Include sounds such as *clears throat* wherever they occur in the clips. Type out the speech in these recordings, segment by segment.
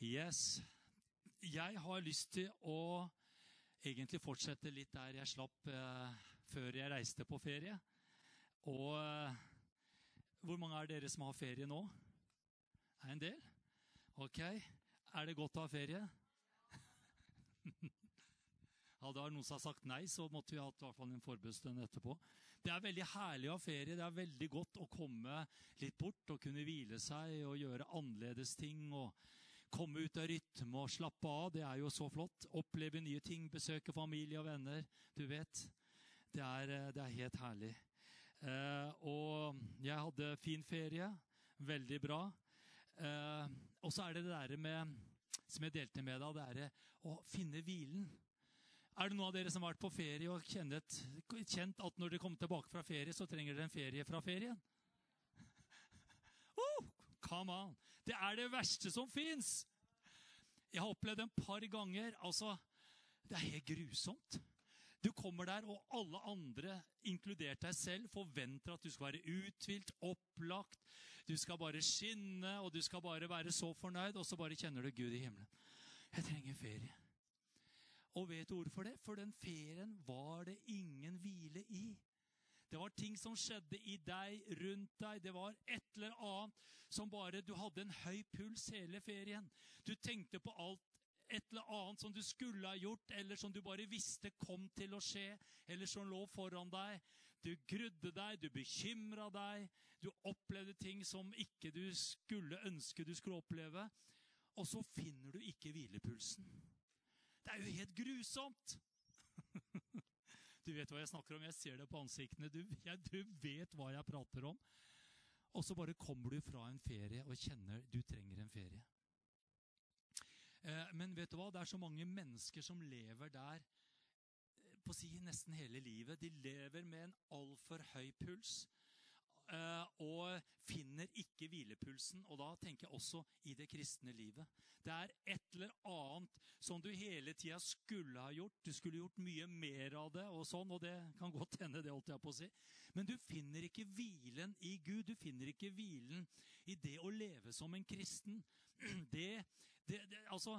Yes. Jeg har lyst til å egentlig fortsette litt der jeg slapp eh, før jeg reiste på ferie. Og eh, hvor mange er dere som har ferie nå? Er en del? Ok. Er det godt å ha ferie? *laughs* Hadde noen som har sagt nei, så måtte vi hatt i hvert fall en forbudstund etterpå. Det er veldig herlig å ha ferie. Det er veldig godt å komme litt bort og kunne hvile seg og gjøre annerledes ting. og Komme ut av rytme og slappe av. Det er jo så flott. Oppleve nye ting, besøke familie og venner. Du vet. Det er, eh, det er helt herlig. Eh, og jeg hadde fin ferie. Veldig bra. Eh, og så er det det derre med Som jeg delte med deg, det er å finne hvilen. Er det noen av dere som har vært på ferie og kjennet, kjent at når dere kommer tilbake fra ferie, så trenger dere en ferie fra ferien? *laughs* Oh, come on! Det er det verste som fins! Jeg har opplevd det en par ganger. Altså, det er helt grusomt. Du kommer der, og alle andre, inkludert deg selv, forventer at du skal være uthvilt, opplagt. Du skal bare skinne, og du skal bare være så fornøyd, og så bare kjenner du Gud i himmelen. Jeg trenger ferie. Og vet du hvorfor det? For den ferien var det ingen hvile i. Det var ting som skjedde i deg, rundt deg. Det var et eller annet som bare Du hadde en høy puls hele ferien. Du tenkte på alt et eller annet som du skulle ha gjort, eller som du bare visste kom til å skje, eller som lå foran deg. Du grudde deg, du bekymra deg, du opplevde ting som ikke du skulle ønske du skulle oppleve. Og så finner du ikke hvilepulsen. Det er jo helt grusomt! *laughs* Du vet hva jeg snakker om. Jeg ser det på ansiktene. Du, jeg, du vet hva jeg prater om. Og så bare kommer du fra en ferie og kjenner du trenger en ferie. Eh, men vet du hva? Det er så mange mennesker som lever der eh, på å si nesten hele livet. De lever med en altfor høy puls. Eh, og finner ikke hvilepulsen. Og da tenker jeg også i det kristne livet. Det er et eller annet som du hele tida skulle ha gjort. Du skulle gjort mye mer av det, og sånn, og det kan godt hende, det holdt jeg på å si. Men du finner ikke hvilen i Gud. Du finner ikke hvilen i det å leve som en kristen. *clears throat* Det, det, det altså,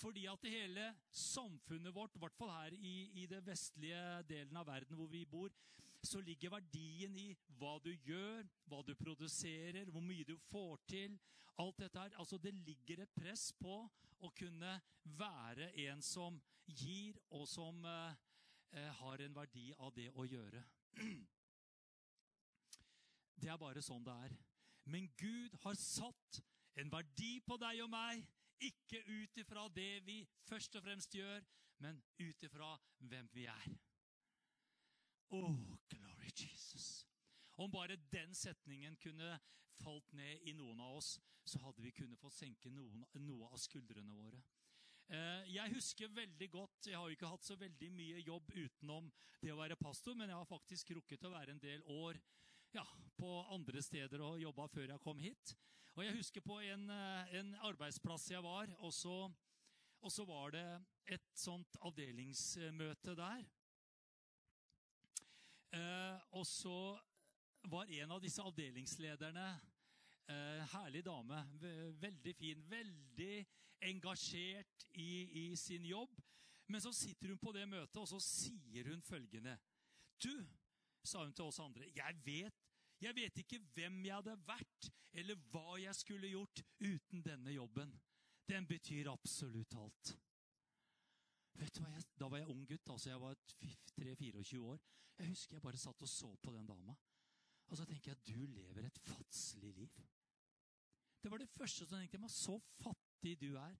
fordi at hele samfunnet vårt, i hvert fall her i, i det vestlige delen av verden hvor vi bor, så ligger verdien i hva du gjør, hva du produserer, hvor mye du får til. Alt dette her. Altså, det ligger et press på å kunne være en som gir, og som eh, eh har en verdi av det å gjøre. *clears throat* Det er bare sånn det er. Men Gud har satt en verdi på deg og meg, ikke ut ifra det vi først og fremst gjør, men ut ifra hvem vi er. Jesus. Om bare den setningen kunne falt ned i noen av oss, så hadde vi kunnet få senke noen, noe av skuldrene våre. Eh, jeg husker veldig godt Jeg har jo ikke hatt så veldig mye jobb utenom det å være pastor, men jeg har faktisk rukket å være en del år ja, på andre steder og jobba før jeg kom hit. Og Jeg husker på en, eh, en arbeidsplass jeg var, og så, og så var det et sånt avdelingsmøte der. Eh, og så var en av disse avdelingslederne eh, Herlig dame. Veldig fin. Veldig engasjert i, i, sin jobb. Men så sitter hun på det møtet, og så sier hun følgende. Du, sa hun til oss andre, jeg vet, jeg vet ikke hvem jeg hadde vært, eller hva jeg skulle gjort uten denne jobben. Den betyr absolutt alt. Vet du hva, jeg, Da var jeg ung gutt. altså Jeg var 3-24 år. Jeg husker jeg bare satt og så på den dama. Og så tenker jeg du lever et fattig liv. Det var det første som tenkte jeg meg. Så fattig du er.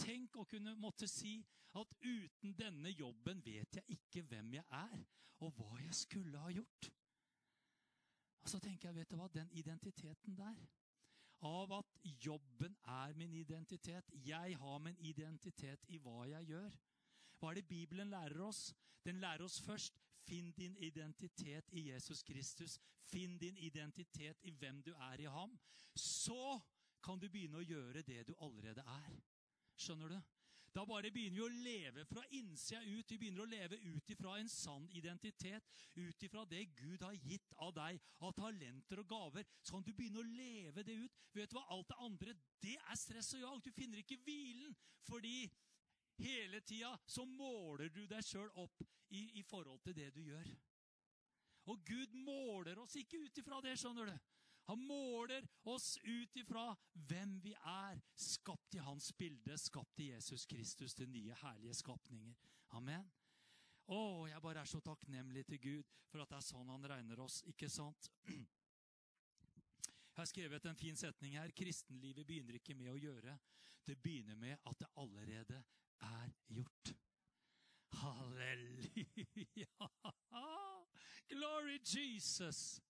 Tenk å kunne måtte si at uten denne jobben vet jeg ikke hvem jeg er, og hva jeg skulle ha gjort. Og så tenker jeg, vet du hva, den identiteten der av at jobben er min identitet. Jeg har min identitet i hva jeg gjør. Hva er det Bibelen lærer oss? Den lærer oss først finn din identitet i Jesus Kristus. Finn din identitet i hvem du er i ham. Så kan du begynne å gjøre det du allerede er. Skjønner du? Da bare begynner vi å leve fra innsida ut. Vi begynner å leve ut ifra en sann identitet. Ut ifra det Gud har gitt av deg, av talenter og gaver. Så kan du begynne å leve det ut. Vet du hva? Alt det andre, det er stress og jag. Du finner ikke hvilen. Fordi hele tida så måler du deg sjøl opp i, i forhold til det du gjør. Og Gud måler oss ikke ut ifra det, skjønner du. Han måler oss ut ifra hvem vi er, skapt i hans bilde, skapt i Jesus Kristus, til nye, herlige skapninger. Amen. Å, jeg bare er så takknemlig til Gud for at det er sånn han regner oss, ikke sant? Jeg har skrevet en fin setning her. Kristenlivet begynner ikke med å gjøre. Det begynner med at det allerede er gjort. Halleluja! Glory Jesus!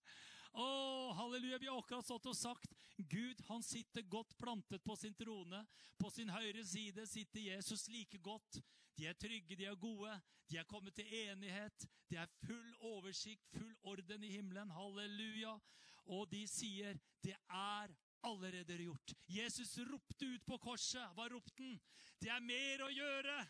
Å, halleluja. Vi har akkurat stått og sagt Gud han sitter godt plantet på sin trone. På sin høyre side sitter Jesus like godt. De er trygge, de er gode, de er kommet til enighet. Det er full oversikt, full orden i himmelen. Halleluja. Og de sier, 'Det er allerede gjort'. Jesus ropte ut på korset. Hva ropte han? 'Det er mer å gjøre'.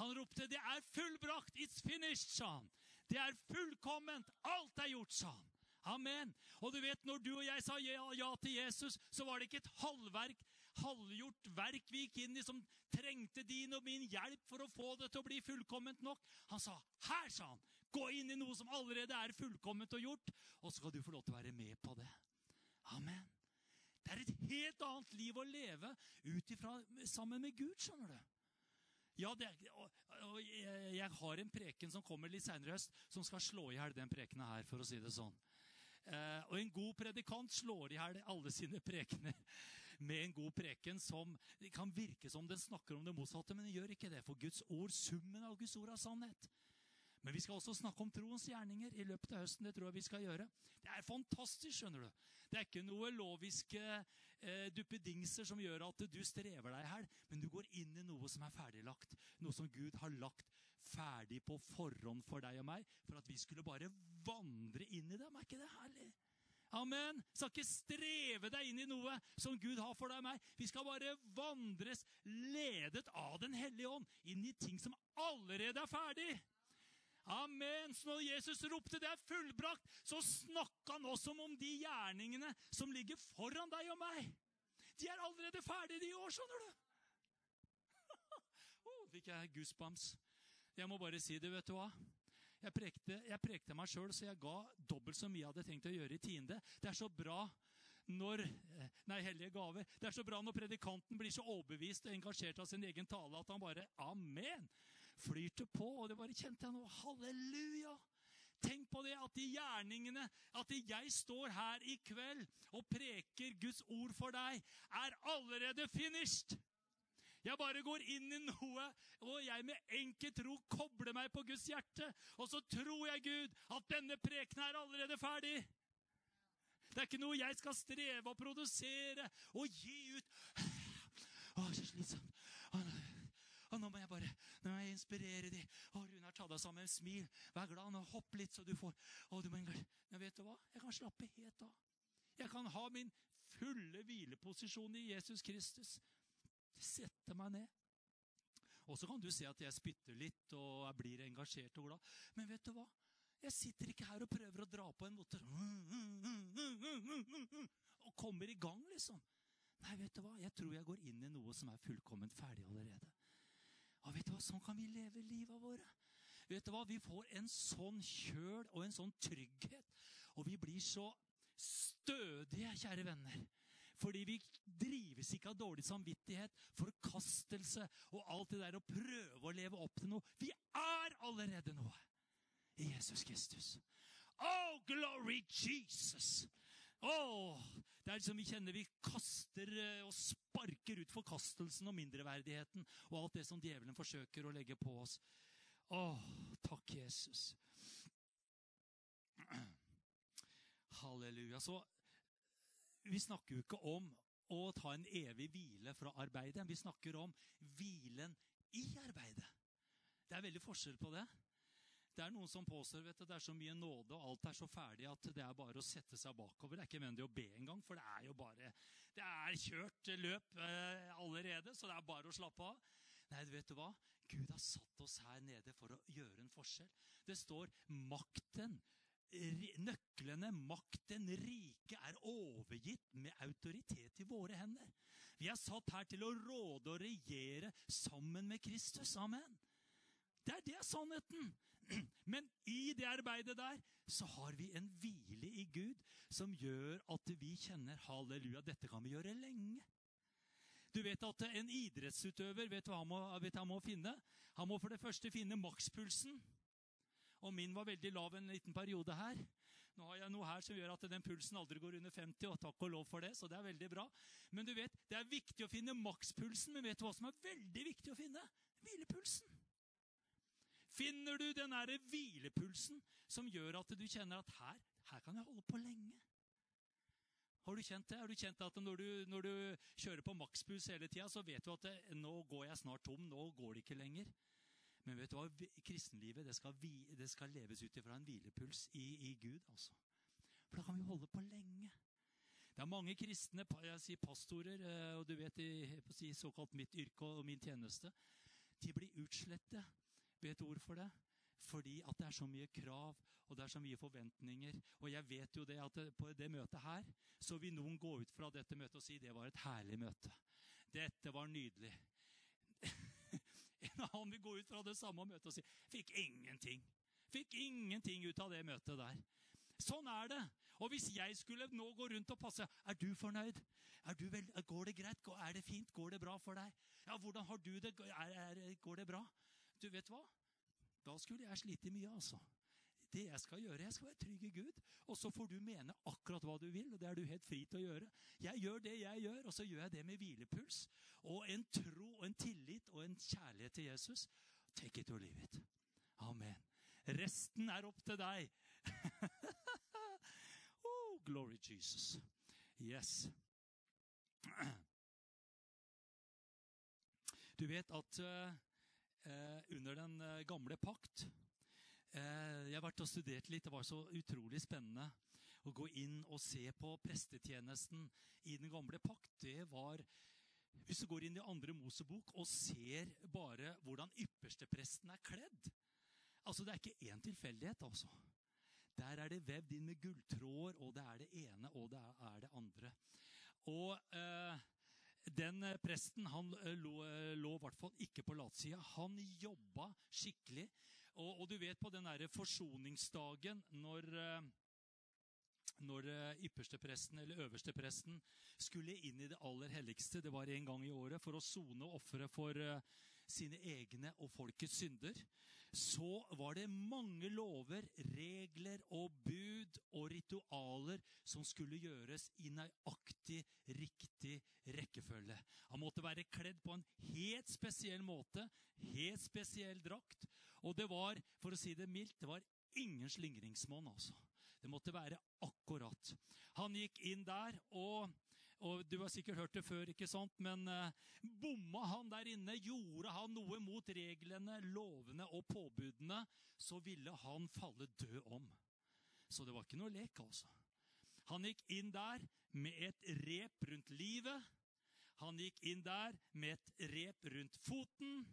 Han ropte, 'Det er fullbrakt'. 'It's finished', sa han. Det er fullkomment. Alt er gjort, sa han. Amen. Og du vet, når du og jeg sa ja, ja, til Jesus, så var det ikke et halvverk, halvgjort verk vi gikk inn i som trengte din og min hjelp for å få det til å bli fullkomment nok. Han sa, 'Her', sa han. 'Gå inn i noe som allerede er fullkomment og gjort', og så skal du få lov til å være med på det. Amen. Det er et helt annet liv å leve ut ifra sammen med Gud, skjønner du. Ja, det, og, og jeg, jeg har en preken som kommer litt seinere i høst, som skal slå i hjel den prekenen her, for å si det sånn. Eh, og en god predikant slår i hjel alle sine prekener med en god preken som kan virke som den snakker om det motsatte, men den gjør ikke det. For Guds ord, summen av Guds ord, er sannhet. Men vi skal også snakke om troens gjerninger i løpet av høsten. Det tror jeg vi skal gjøre. Det er fantastisk, skjønner du. Det er ikke noe loviske eh, duppedingser som gjør at du strever deg her, men du går inn i noe som er ferdiglagt. Noe som Gud har lagt ferdig på forhånd for deg og meg, for at vi skulle bare vandre inn i dem. Er ikke det herlig? Amen. Skal ikke streve deg inn i noe som Gud har for deg og meg. Vi skal bare vandres ledet av Den hellige ånd inn i ting som allerede er ferdig. Amen. Så når Jesus ropte 'det er fullbrakt', så snakka han også om de gjerningene som ligger foran deg og meg. De er allerede ferdige, de år, skjønner du. *laughs* oh, fikk jeg goosebumps. Jeg må bare si det, vet du hva. Jeg prekte, jeg prekte meg sjøl, så jeg ga dobbelt så mye jeg hadde tenkt å gjøre i tiende. Det er så bra når Nei, hellige gaver. Det er så bra når predikanten blir så overbevist og engasjert av sin egen tale at han bare Amen! Flyter på. Og det bare kjente jeg nå. Halleluja! Tenk på det at de gjerningene, at jeg står her i kveld og preker Guds ord for deg, er allerede finished! Jeg bare går inn i noe, og jeg med enkel tro kobler meg på Guds hjerte. Og så tror jeg, Gud, at denne prekenen er allerede ferdig. Det er ikke noe jeg skal streve å produsere og gi ut. Å, så slitsomt. Og nå må jeg bare nå må jeg inspirere de. Å, Runar, ta deg sammen. Smil. Vær glad. Nå Hopp litt, så du får Å, du må. Men vet du hva? Jeg kan slappe helt av. Jeg kan ha min fulle hvileposisjon i Jesus Kristus. Sette meg ned. Og så kan du se at jeg spytter litt og jeg blir engasjert og glad. Men vet du hva? Jeg sitter ikke her og prøver å dra på en motor og kommer i gang, liksom. Nei, vet du hva? Jeg tror jeg går inn i noe som er fullkomment ferdig allerede. Og vet du hva? Sånn kan vi leve livet våre. Vet du hva? Vi får en sånn kjøl og en sånn trygghet. Og vi blir så stødige, kjære venner. Fordi vi drives ikke av dårlig samvittighet, forkastelse og alt det der å prøve å leve opp til noe. Vi er allerede noe i Jesus Kristus. Oh, glory Jesus! Oh, det er som vi kjenner vi kaster eh, og sparker ut forkastelsen og mindreverdigheten og alt det som djevelen forsøker å legge på oss. Å, oh, takk, Jesus. Halleluja. Så vi snakker jo ikke om å ta en evig hvile fra arbeidet. Vi snakker om hvilen i arbeidet. Det er veldig forskjell på det. Det er noen som påstår at det er så mye nåde og alt er så ferdig at det er bare å sette seg bakover. Det er ikke nødvendig å be engang, for det er jo bare Det er kjørt løp eh, allerede, så det er bare å slappe av. Nei, vet du hva? Gud har satt oss her nede for å gjøre en forskjell. Det står 'makten'. Nøklene, makten, riket er overgitt med autoritet i våre hender. Vi er satt her til å råde og regjere sammen med Kristus. Amen. Det er det sannheten. *clears throat* Men i det arbeidet der så har vi en hvile i Gud som gjør at vi kjenner halleluja, dette kan vi gjøre lenge. Du vet at En idrettsutøver vet hva han må, vet han må finne? Han må for det første finne makspulsen. Og min var veldig lav en liten periode her. Nå har jeg noe her som gjør at den pulsen aldri går under 50, og takk og lov for det, så det er veldig bra. Men du vet, det er viktig å finne makspulsen, men vet du hva som er veldig viktig å finne? Hvilepulsen. Finner du den derre hvilepulsen som gjør at du kjenner at her, her kan jeg holde på lenge? Har du kjent det? Har du kjent at når du, når du kjører på makspuls hele tida, så vet du at det, nå går jeg snart tom, nå går det ikke lenger. Men vet du hva? kristenlivet det skal, det skal leves ut ifra en hvilepuls i, i, Gud. altså. For da kan vi holde på lenge. Det er mange kristne jeg sier pastorer, eh, og du vet i såkalt mitt yrke og min tjeneste. De blir utslettet Vet ord for det? Fordi at det er så mye krav og det er så mye forventninger. Og jeg vet jo det at på det møtet her så vil noen gå ut fra dette møtet og si det var et herlig møte. Dette var nydelig. *laughs* En annen vil gå ut fra det samme møtet og si fikk ingenting. Fikk ingenting ut av det møtet der. Sånn er det. Og hvis jeg skulle nå gå rundt og passe Er du fornøyd? Er du vel, går det greit? Er det fint? Går det bra for deg? Ja, hvordan har du det? Er, er, går det bra? Du vet hva? Da skulle jeg slite mye, altså. Det jeg skal gjøre, jeg skal være trygg i Gud. Og så får du mene akkurat hva du vil, og det er du helt fri til å gjøre. Jeg gjør det jeg gjør, og så gjør jeg det med hvilepuls. Og en tro og en tillit og en kjærlighet til Jesus. Take it or leave it. Amen. Resten er opp til deg. *laughs* oh, glory Jesus. Yes. *clears throat* Du vet at uh, under den eh, gamle pakt. Eh, jeg har vært og studert litt. Det var så utrolig spennende å gå inn og se på prestetjenesten i den gamle pakt. Det var Hvis du går inn i andre Mosebok og ser bare hvordan ypperstepresten er kledd Altså, Det er ikke én tilfeldighet, altså. Der er det vevd inn med gulltråder, og det er det ene og det er det andre. Og eh, den eh, presten han eh, lå, eh, lå i hvert fall ikke på latsida. Han jobba skikkelig. Og, og, du vet på den derre forsoningsdagen når, når ypperstepresten eller øverstepresten skulle inn i det aller helligste, det var en gang i året, for å sone og ofre for sine egne og folkets synder, så var det mange lover, regler og bud og ritualer som skulle gjøres i nøyaktig riktig rekkefølge. Han måtte være kledd på en helt spesiell måte, helt spesiell drakt. Og det var, for å si det mildt, det var ingen slingringsmonn, altså. Det måtte være akkurat. Han gikk inn der, og og Du har sikkert hørt det før, ikke sant? men eh, bomma han der inne, gjorde han noe mot reglene, lovene og påbudene, så ville han falle død om. Så det var ikke noe lek, altså. Han gikk inn der med et rep rundt livet. Han gikk inn der med et rep rundt foten.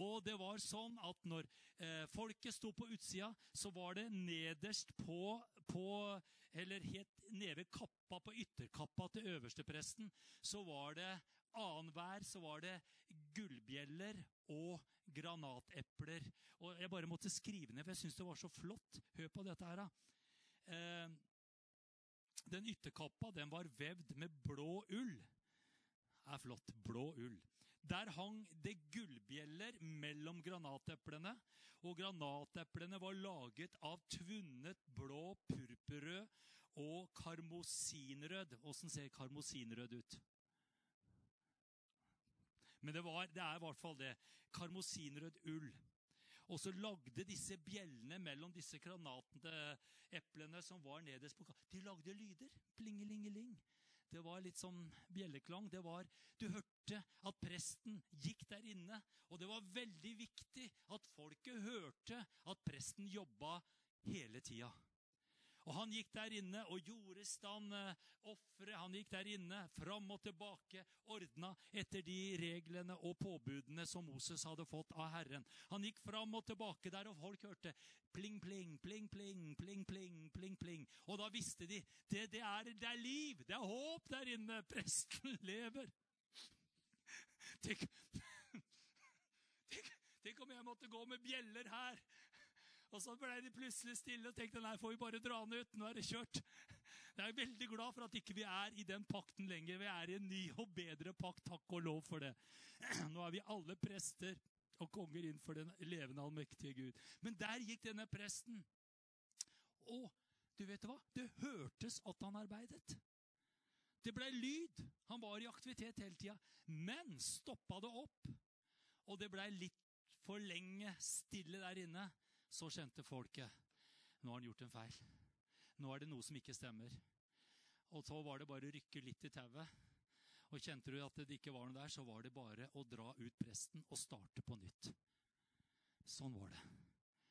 Og det var sånn at når eh, folket sto på utsida, så var det nederst på, på eller helt nede ved kappa, på ytterkappa til øverstepresten, så var det annenhver så var det gullbjeller og granatepler. Og Jeg bare måtte skrive ned, for jeg syns det var så flott. Hør på dette her, da. Eh, den ytterkappa den var vevd med blå ull. Det er flott. Blå ull. Der hang det gullbjeller mellom granateplene. Og granateplene var laget av tvunnet blå, purpurrød og karmosinrød. Åssen ser karmosinrød ut? Men det, var, det er i hvert fall det. Karmosinrød ull. Og så lagde disse bjellene mellom disse granateplene som var nederst på De lagde lyder. Plingelingeling. Det var litt sånn bjelleklang. Var, Du hørte at presten gikk der inne. Og det var veldig viktig at folket hørte at presten jobba hele tida. Og han gikk der inne og gjorde stand eh, offeret. Han gikk der inne, fram og tilbake, ordna etter de reglene og påbudene som Moses hadde fått av Herren. Han gikk fram og tilbake der, og folk hørte pling, pling, pling, pling, pling, pling, pling, pling. Og da visste de det, det, det er liv, det er håp der inne. Presten lever. Tenk, *laughs* tenk, tenk om jeg måtte gå med bjeller her. Og så ble de plutselig stille og tenkte nei, får vi bare dra den ut. Nå er det kjørt. Jeg er veldig glad for at ikke vi er i den pakten lenger. Vi er i en ny og bedre pakt. Takk og lov for det. *clears throat* Nå er vi alle prester og konger innenfor den levende, allmektige Gud. Men der gikk denne presten. Og du vet hva? Det hørtes at han arbeidet. Det ble lyd. Han var i aktivitet hele tida. Men stoppa det opp, og det blei litt for lenge stille der inne, så kjente folket nå har han gjort en feil. Nå er det noe som ikke stemmer. Og så var det bare å rykke litt i tauet. Og kjente du at det ikke var noe der, så var det bare å dra ut presten og starte på nytt. Sånn var det.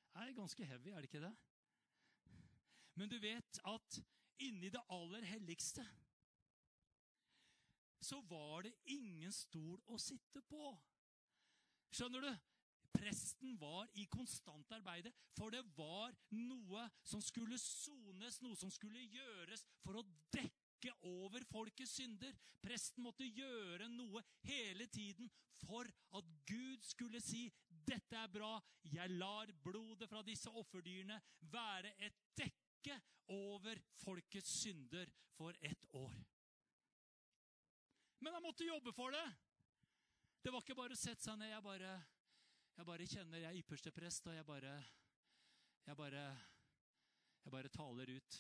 Det er ganske heavy, er det ikke det? Men du vet at inni det aller helligste så var det ingen stol å sitte på. Skjønner du? Presten var i konstant arbeide, for det var noe som skulle sones, noe som skulle gjøres for å dekke over folkets synder. Presten måtte gjøre noe hele tiden for at Gud skulle si dette er bra, jeg lar blodet fra disse offerdyrene være et dekke over folkets synder for ett år. Men jeg måtte jobbe for det. Det var ikke bare å sette seg ned. Jeg bare, jeg bare kjenner jeg er ypperste prest, og jeg bare, jeg bare Jeg bare taler ut.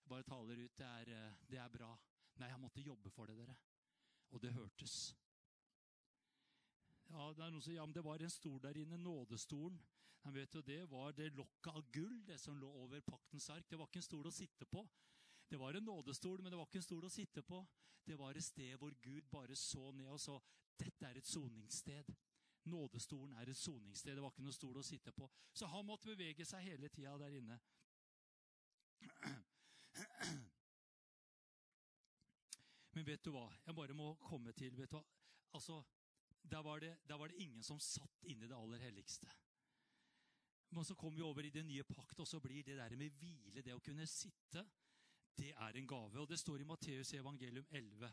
Jeg bare taler ut. Det er, det er bra. Nei, jeg måtte jobbe for det, dere. Og det hørtes. Ja, det er noen som ja, men det var en stol der inne, nådestolen. Men vet du, Det var det lokket av gull det som lå over paktens ark. Det var ikke en stol å sitte på. Det var en nådestol, men det var ikke en stol å sitte på. Det var et sted hvor Gud bare så ned og så dette er et soningssted. Nådestolen er et soningssted. Det var ikke noe stol å sitte på. Så han måtte bevege seg hele tida der inne. Men vet du hva? Jeg bare må komme til vet du hva? Altså, der var, det, der var det ingen som satt inne i det aller helligste. Men så kommer vi over i den nye pakt, og så blir det der med hvile, det å kunne sitte, det er en gave. Og det står i Matteus evangelium 11.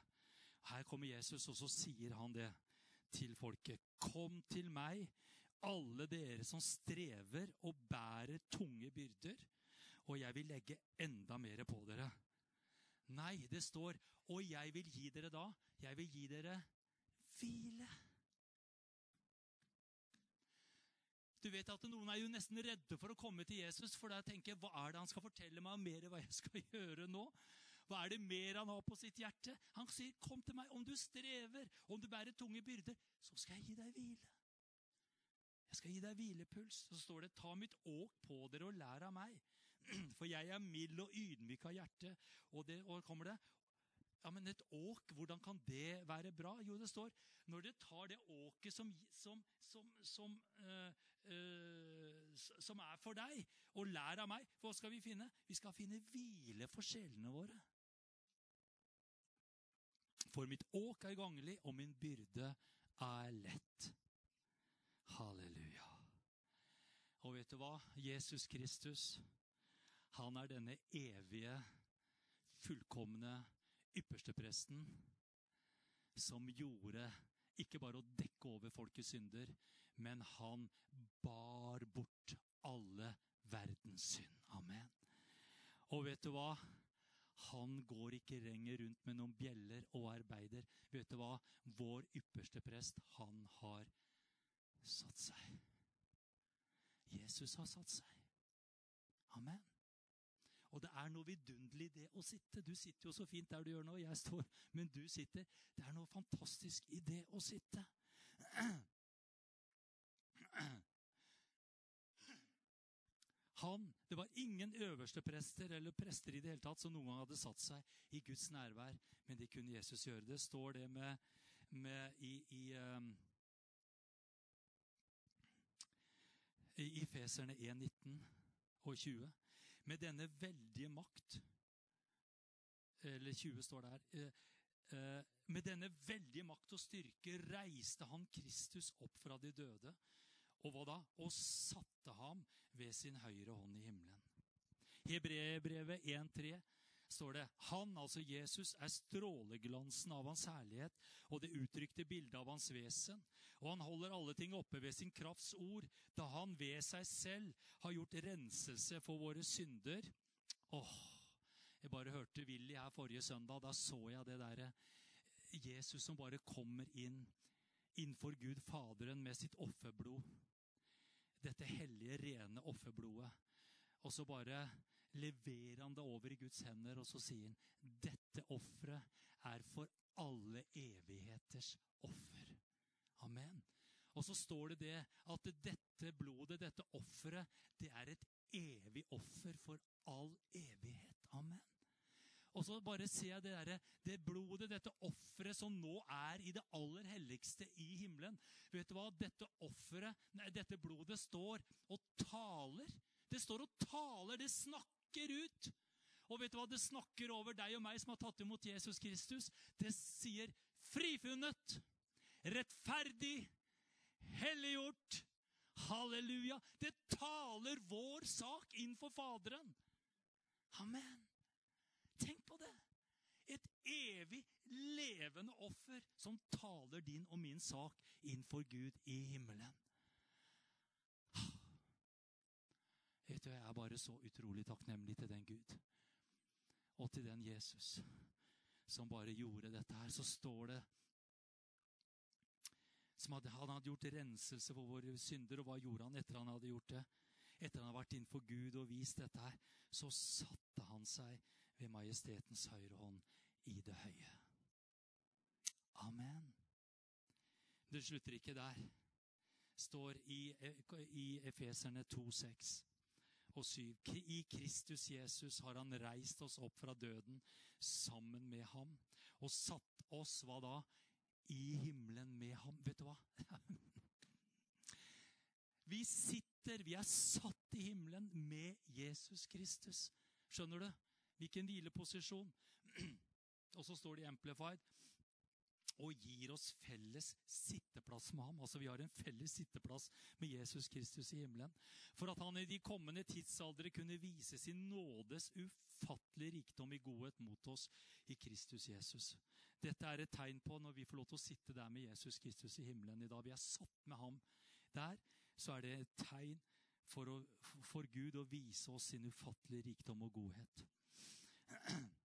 Her kommer Jesus, og så sier han det til folket. Kom til meg, alle dere som strever og bærer tunge byrder, og jeg vil legge enda mer på dere. Nei, det står, og jeg vil gi dere da, jeg vil gi dere hvile. Du vet at Noen er jo nesten redde for å komme til Jesus, for da tenker jeg, hva er det han skal fortelle meg mer hva jeg skal *laughs* gjøre nå? Hva er det mer han har på sitt hjerte? Han sier, 'Kom til meg om du strever, om du bærer tunge byrder, så skal jeg gi deg hvile.' Jeg skal gi deg hvilepuls. Så står det, 'Ta mitt åk på dere og lær av meg.' *clears throat* For jeg er mild og ydmyk av hjerte. Og, det, og kommer det, ja, men et åk, hvordan kan det være bra? Jo, det står når dere tar det åket som, som, som, som, uh, uh, som er for deg, og lær av meg, hva skal vi finne? Vi skal finne hvile for sjelene våre. For mitt åk er ganglig, og min byrde er lett. Halleluja. Og vet du hva? Jesus Kristus, han er denne evige, fullkomne ypperstepresten som gjorde ikke bare å dekke over folkets synder, men han bar bort alle verdens synd. Amen. Og vet du hva? Han går ikke lenger rundt med noen bjeller og arbeider. Vet du hva? Vår ypperste prest, han har satt seg. Jesus har satt seg. Amen. Og det er noe vidunderlig det å sitte. Du sitter jo så fint der du gjør nå, jeg står, men du sitter. Det er noe fantastisk i det å sitte. *clears throat* Han, Det var ingen øverste prester eller prester i det hele tatt som noen gang hadde satt seg i Guds nærvær, men det kunne Jesus gjøre. Det står det med, med i, i, um, i Feserne 1, 19 og 20. Med denne veldige makt Eller 20 står der. eh, eh, Med denne veldige makt og styrke reiste han Kristus opp fra de døde. Og hva da? Og satte ham ved sin høyre hånd i himmelen. Hebreerbrevet 1,3 står det Han, altså Jesus, er stråleglansen av hans herlighet og det uttrykte bildet av hans vesen. Og han holder alle ting oppe ved sin krafts ord, da han ved seg selv har gjort renselse for våre synder. Åh, Jeg bare hørte Willy her forrige søndag. Da så jeg det derre Jesus som bare kommer inn innenfor Gud Faderen med sitt offerblod. Dette hellige, rene offerblodet. Og så bare leverer han det over i Guds hender, og så sier han dette offeret er for alle evigheters offer. Amen. Og så står det det at dette blodet, dette offeret, det er et evig offer for all evighet. Amen. Og så bare ser jeg det, der, det blodet, dette offeret som nå er i det aller helligste i himmelen. Vet du hva? Dette offeret, dette blodet står og taler. Det står og taler, det snakker ut. Og vet du hva det snakker over deg og meg som har tatt imot Jesus Kristus? Det sier frifunnet, rettferdig, helliggjort. Halleluja. Det taler vår sak innenfor Faderen. Amen. Et evig levende offer som taler din og min sak innenfor Gud i himmelen. Vet du, Jeg er bare så utrolig takknemlig til den Gud og til den Jesus som bare gjorde dette her. Så står det som hadde, Han hadde gjort renselse for våre synder. Og hva gjorde han etter han hadde gjort det? Etter han hadde vært innenfor Gud og vist dette her, så satte han seg ved majestetens høyre hånd i det høye. Amen. Det slutter ikke der. står i, i Efeserne 2,6 og 7. I Kristus Jesus har han reist oss opp fra døden sammen med ham og satt oss, hva da? I himmelen med ham. Vet du hva? *laughs* Vi sitter, vi er satt i himmelen med Jesus Kristus. Skjønner du? Hvilken hvileposisjon. *clears throat* Og så står det i Amplified og gir oss felles sitteplass med ham. Altså Vi har en felles sitteplass med Jesus Kristus i himmelen. For at han i de kommende tidsaldre kunne vise sin nådes ufattelig rikdom i godhet mot oss i Kristus Jesus. Dette er et tegn på når vi får lov til å sitte der med Jesus Kristus i himmelen i dag. Vi er satt med ham der. Så er det et tegn for, å, for Gud å vise oss sin ufattelige rikdom og godhet. *clears throat*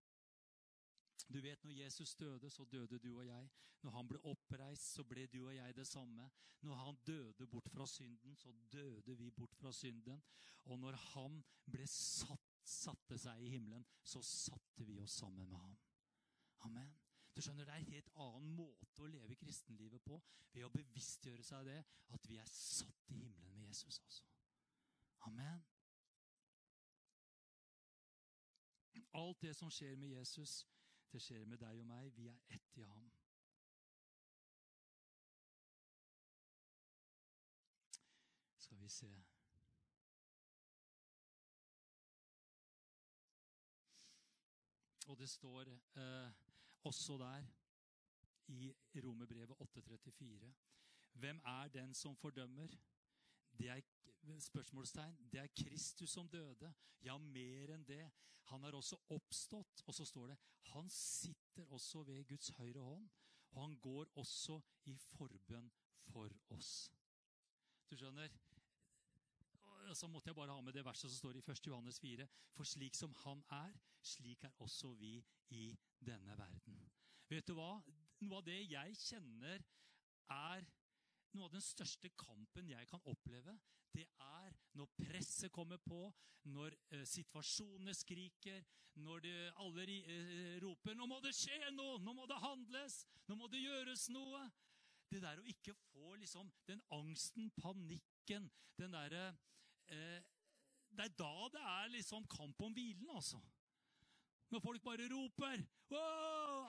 Du vet, Når Jesus døde, så døde du og jeg. Når han ble oppreist, så ble du og jeg det samme. Når han døde bort fra synden, så døde vi bort fra synden. Og når han ble satt, satte seg i himmelen, så satte vi oss sammen med ham. Amen. Du skjønner, Det er en helt annen måte å leve kristenlivet på ved å bevisstgjøre seg det at vi er satt i himmelen med Jesus også. Amen. Alt det som skjer med Jesus, det skjer med deg og meg. Vi er ett i ham. Skal vi se Og det står eh, også der i Romerbrevet 8,34 Hvem er den som fordømmer? Det er spørsmålstegn. Det er Kristus som døde. Ja, mer enn det. Han er også oppstått. Og så står det han sitter også ved Guds høyre hånd. Og han går også i forbønn for oss. Du skjønner? Så måtte jeg bare ha med det verset som står i 1. Johannes 4. For slik som han er, slik er også vi i denne verden. Vet du hva? Noe av det jeg kjenner er noe av den største kampen jeg kan oppleve, det er når presset kommer på, når eh, situasjonene skriker, når det, alle eh, roper 'Nå må det skje noe! Nå må det handles! Nå må det gjøres noe!' Det der å ikke få liksom den angsten, panikken, den derre eh, Det er da det er liksom kamp om hvilen, altså. Når folk bare roper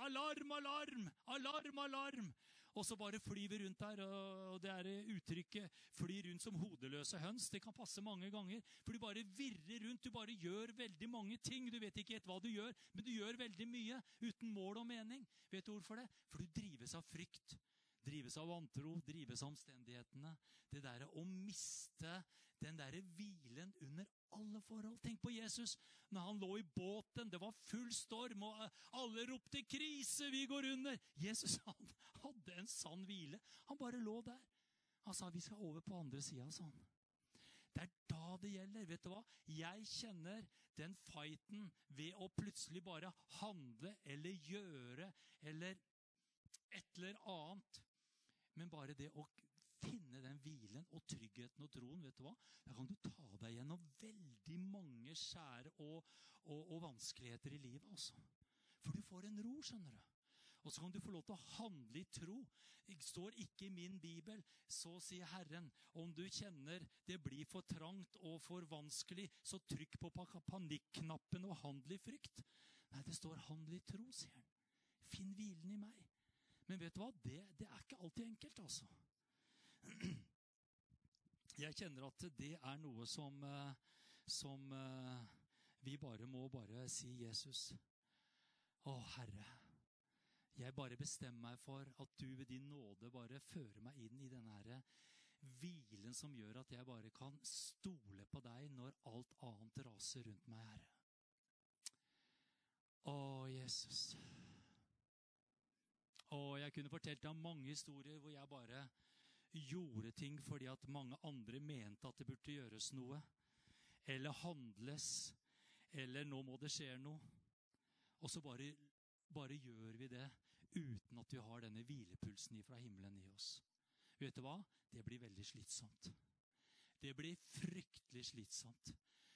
Alarm, alarm! Alarm, alarm!' Og så bare flyr vi rundt der, og det er uttrykket 'fly rundt som hodeløse høns'. Det kan passe mange ganger. For du bare virrer rundt. Du bare gjør veldig mange ting. Du vet ikke helt hva du gjør, men du gjør veldig mye uten mål og mening. Vet du hvorfor det? For du drives av frykt. Drives av vantro, drives av omstendighetene. Det derre å miste den derre hvilen under alle forhold. Tenk på Jesus når han lå i båten. Det var full storm, og alle ropte 'krise, vi går under'. Jesus han hadde en sann hvile. Han bare lå der. Han sa 'vi skal over på andre sida', sa han. Det er da det gjelder. Vet du hva? Jeg kjenner den fighten ved å plutselig bare handle eller gjøre eller et eller annet. Men bare det å finne den hvilen og tryggheten og troen, vet du hva? Da kan du ta deg gjennom veldig mange skjære og, og, og vanskeligheter i livet. altså. For du får en ro, skjønner du. Og så kan du få lov til å handle i tro. Det står ikke i min bibel, så sier Herren, om du kjenner det blir for trangt og for vanskelig, så trykk på panikknappen og handle i frykt. Nei, det står 'handle i tro', sier han. Finn hvilen i meg. Men vet du hva? Det, det er ikke alltid enkelt, altså. *clears throat* Jeg kjenner at det er noe som, eh, som eh, vi bare må bare si Jesus. Å, Herre. Jeg bare bestemmer meg for at du ved din nåde bare fører meg inn i denne her hvilen som gjør at jeg bare kan stole på deg når alt annet raser rundt meg, Herre. Å, Jesus. Jeg kunne fortalt deg mange historier hvor jeg bare gjorde ting fordi at mange andre mente at det burde gjøres noe. Eller handles. Eller 'nå må det skje noe'. Og så bare, bare gjør vi det uten at vi har denne hvilepulsen fra himmelen i oss. Vet du hva? Det blir veldig slitsomt. Det blir fryktelig slitsomt.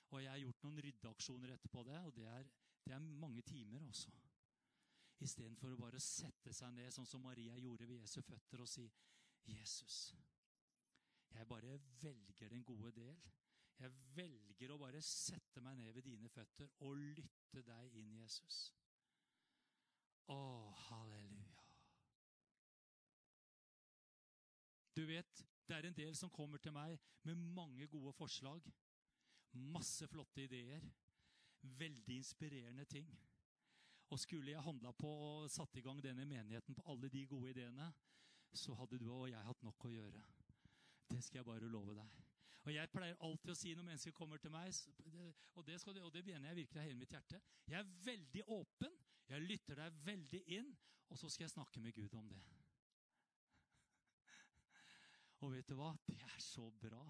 Og jeg har gjort noen ryddeaksjoner etterpå det, og det er, det er mange timer, altså. Istedenfor å bare sette seg ned, sånn som Maria gjorde ved Jesu føtter, og si Jesus, jeg bare velger den gode del. Jeg velger å bare sette meg ned ved dine føtter og lytte deg inn, Jesus. Å, halleluja. Du vet, det er en del som kommer til meg med mange gode forslag. Masse flotte ideer. Veldig inspirerende ting. Og skulle jeg handla på og satt i gang denne menigheten på alle de gode ideene, så hadde du og jeg hatt nok å gjøre. Det skal jeg bare love deg. Og Jeg pleier alltid å si når mennesker kommer til meg, og det, skal, og det mener jeg virkelig av hele mitt hjerte Jeg er veldig åpen, jeg lytter deg veldig inn, og så skal jeg snakke med Gud om det. *laughs* Og vet du hva? Det er så bra.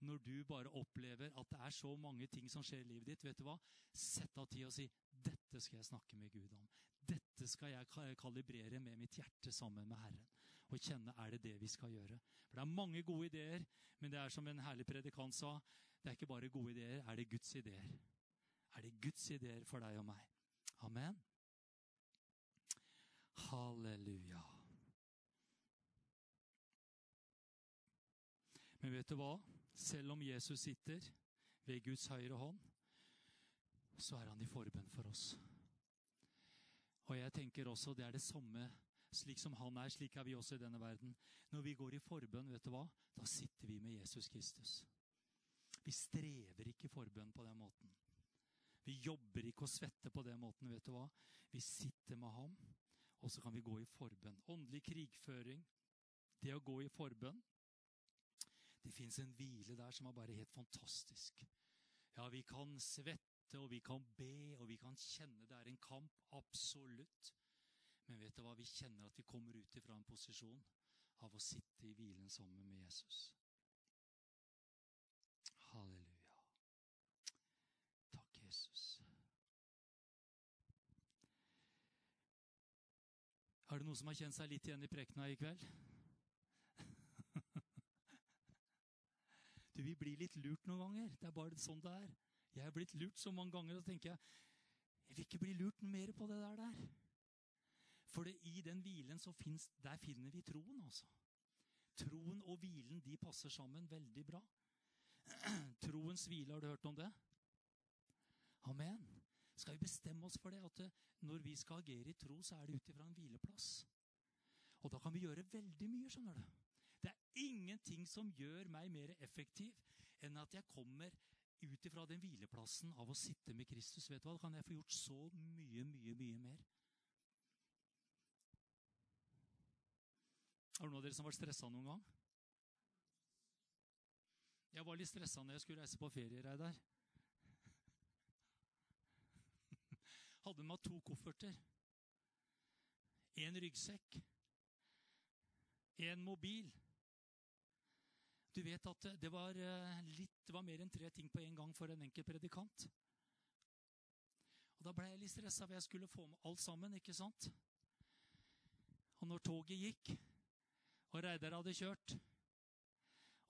Når du bare opplever at det er så mange ting som skjer i livet ditt, vet du hva? Sett av tid og si 'Dette skal jeg snakke med Gud om'. Dette skal jeg kalibrere med mitt hjerte sammen med Herren og kjenne er det det vi skal gjøre. For Det er mange gode ideer, men det er som en herlig predikant sa, det er ikke bare gode ideer, er det Guds ideer? Er det Guds ideer for deg og meg? Amen. Halleluja. Men vet du hva? Selv om Jesus sitter ved Guds høyre hånd, så er han i forbønn for oss. Og jeg tenker også det er det samme slik som han er, slik er vi også i denne verden. Når vi går i forbønn, vet du hva? Da sitter vi med Jesus Kristus. Vi strever ikke i forbønn på den måten. Vi jobber ikke og svetter på den måten. vet du hva? Vi sitter med ham, og så kan vi gå i forbønn. Åndelig krigføring, det å gå i forbønn Det fins en hvile der som er bare helt fantastisk. Ja, vi kan svette, og vi kan be, og vi kan kjenne det er en kamp. Absolutt. Men vet du hva? Vi kjenner at vi kommer ut ifra en posisjon av å sitte i hvilen sammen med Jesus. Halleluja. Takk, Jesus. Er det noen som har kjent seg litt igjen i prekena i kveld? Du, Vi blir litt lurt noen ganger. Det er bare sånn det er. Jeg er blitt lurt så mange ganger, og så tenker jeg jeg vil ikke bli lurt mer på det der. der. For det, i den hvilen så finnes, der finner vi troen, altså. Troen og hvilen de passer sammen veldig bra. *clears throat* Troens hvile, har du hørt om det? Amen. Skal vi bestemme oss for det, at det, når vi skal agere i tro, så er det ut ifra en hvileplass. Og da kan vi gjøre veldig mye, skjønner du. Ingenting som gjør meg mer effektiv enn at jeg kommer ut ifra den hvileplassen av å sitte med Kristus. Vet du hva? Da kan jeg få gjort så mye, mye, mye mer. Er det noen av dere som har vært stressa noen gang? Jeg var litt stressa når jeg skulle reise på ferie, Reidar. *laughs* Hadde med meg to kofferter. En ryggsekk. En mobil. Du vet at det var, eh, litt, det var mer enn tre ting på en gang for en enkel predikant. Og Da ble jeg litt stressa, for jeg skulle få med alt sammen. ikke sant? Og når toget gikk, og Reidar hadde kjørt,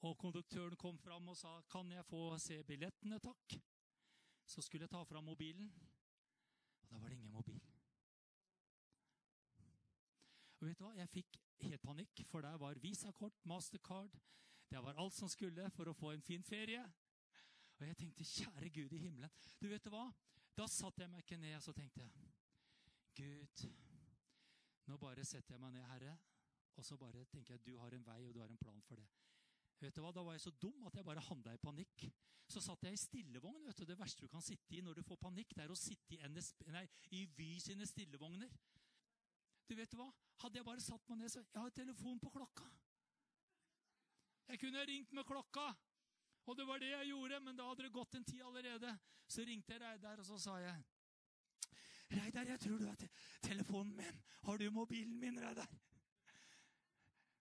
og konduktøren kom fram og sa 'Kan jeg få se billettene, takk?' Så skulle jeg ta fram mobilen, og da var det ingen mobil. Og vet du hva? Jeg fikk helt panikk, for der var visakort, mastercard Det var alt som skulle for å få en fin ferie. Og jeg tenkte, kjære Gud i himmelen. Du vet hva? Da satte jeg meg ikke ned og tenkte Gud, nå bare setter jeg meg ned, Herre, og så bare tenker jeg du har en vei og du har en plan for det. Vet du hva? Da var jeg så dum at jeg bare handla i panikk. Så satt jeg i stillevogn. vet du. Det verste du kan sitte i når du får panikk, det er å sitte i, NSB, nei, i Vy sine stillevogner. Du vet hva? Hadde jeg bare satt meg ned så Jeg har telefon på klokka. Jeg kunne ringt med klokka. Og det var det jeg gjorde, men da hadde det gått en tid allerede. Så ringte jeg Reidar, og så sa jeg Reidar, jeg tror du har te telefonen min. Har du mobilen min, Reidar?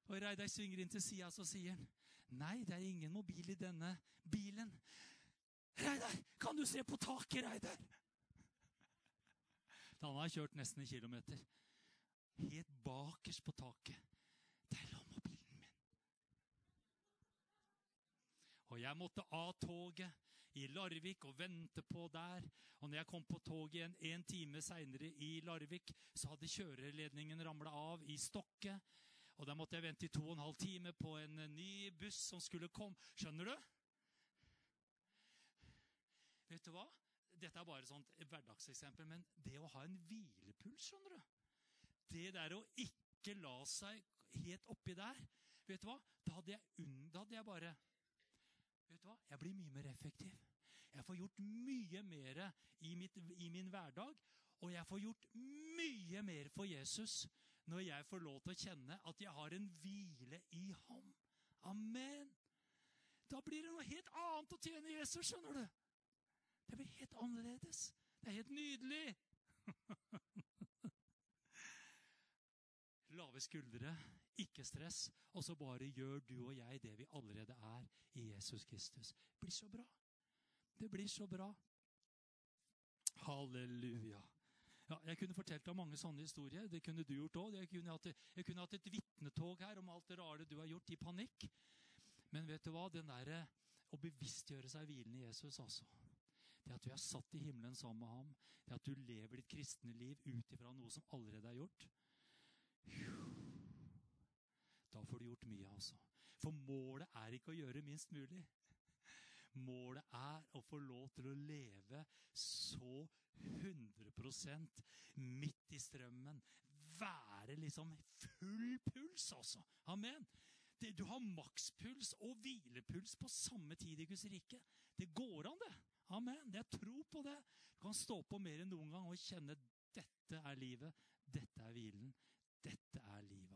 Og Reidar svinger inn til sida, så sier han Nei, det er ingen mobil i denne bilen. Reidar, kan du se på taket, Reidar? Da han har kjørt nesten en kilometer. Helt bakerst på taket. Der lå mobilen min. Og jeg måtte av toget i Larvik og vente på der. Og når jeg kom på toget igjen en time seinere i Larvik, så hadde kjøreledningen ramla av i Stokke. Og da måtte jeg vente i to og en halv time på en ny buss som skulle komme. Skjønner du? Vet du hva? Dette er bare et hverdagseksempel, men det å ha en hvilepuls, skjønner du Det der å ikke la seg helt oppi der Vet du hva? Da hadde jeg, da hadde jeg bare Vet du hva? Jeg blir mye mer effektiv. Jeg får gjort mye mer i, mitt, i min hverdag. Og jeg får gjort mye mer for Jesus når jeg får lov til å kjenne at jeg har en hvile i ham. Amen. Da blir det noe helt annet å tjene Jesus, skjønner du. Det blir helt annerledes. Det er helt nydelig. *laughs* Lave skuldre, ikke stress, og så bare gjør du og jeg det vi allerede er i Jesus Kristus. Det blir så bra. Det blir så bra. Halleluja. Ja, jeg kunne fortalt deg mange sånne historier. Det kunne du gjort òg. Jeg, jeg kunne hatt et vitnetog her om alt det rare du har gjort i panikk. Men vet du hva? Den derre å bevisstgjøre seg hvilende i Jesus, altså. Det at du er satt i himmelen sammen med ham, det at du lever ditt kristne liv ut ifra noe som allerede er gjort Da får du gjort mye, altså. For målet er ikke å gjøre minst mulig. Målet er å få lov til å leve så 100% midt i strømmen. Være liksom full puls, altså. Amen. Det, du har makspuls og hvilepuls på samme tid i Guds rike. Det går an, det. Amen. Det er tro på det. Du kan stå på mer enn noen gang og kjenne dette er livet. Dette er hvilen. Dette er livet.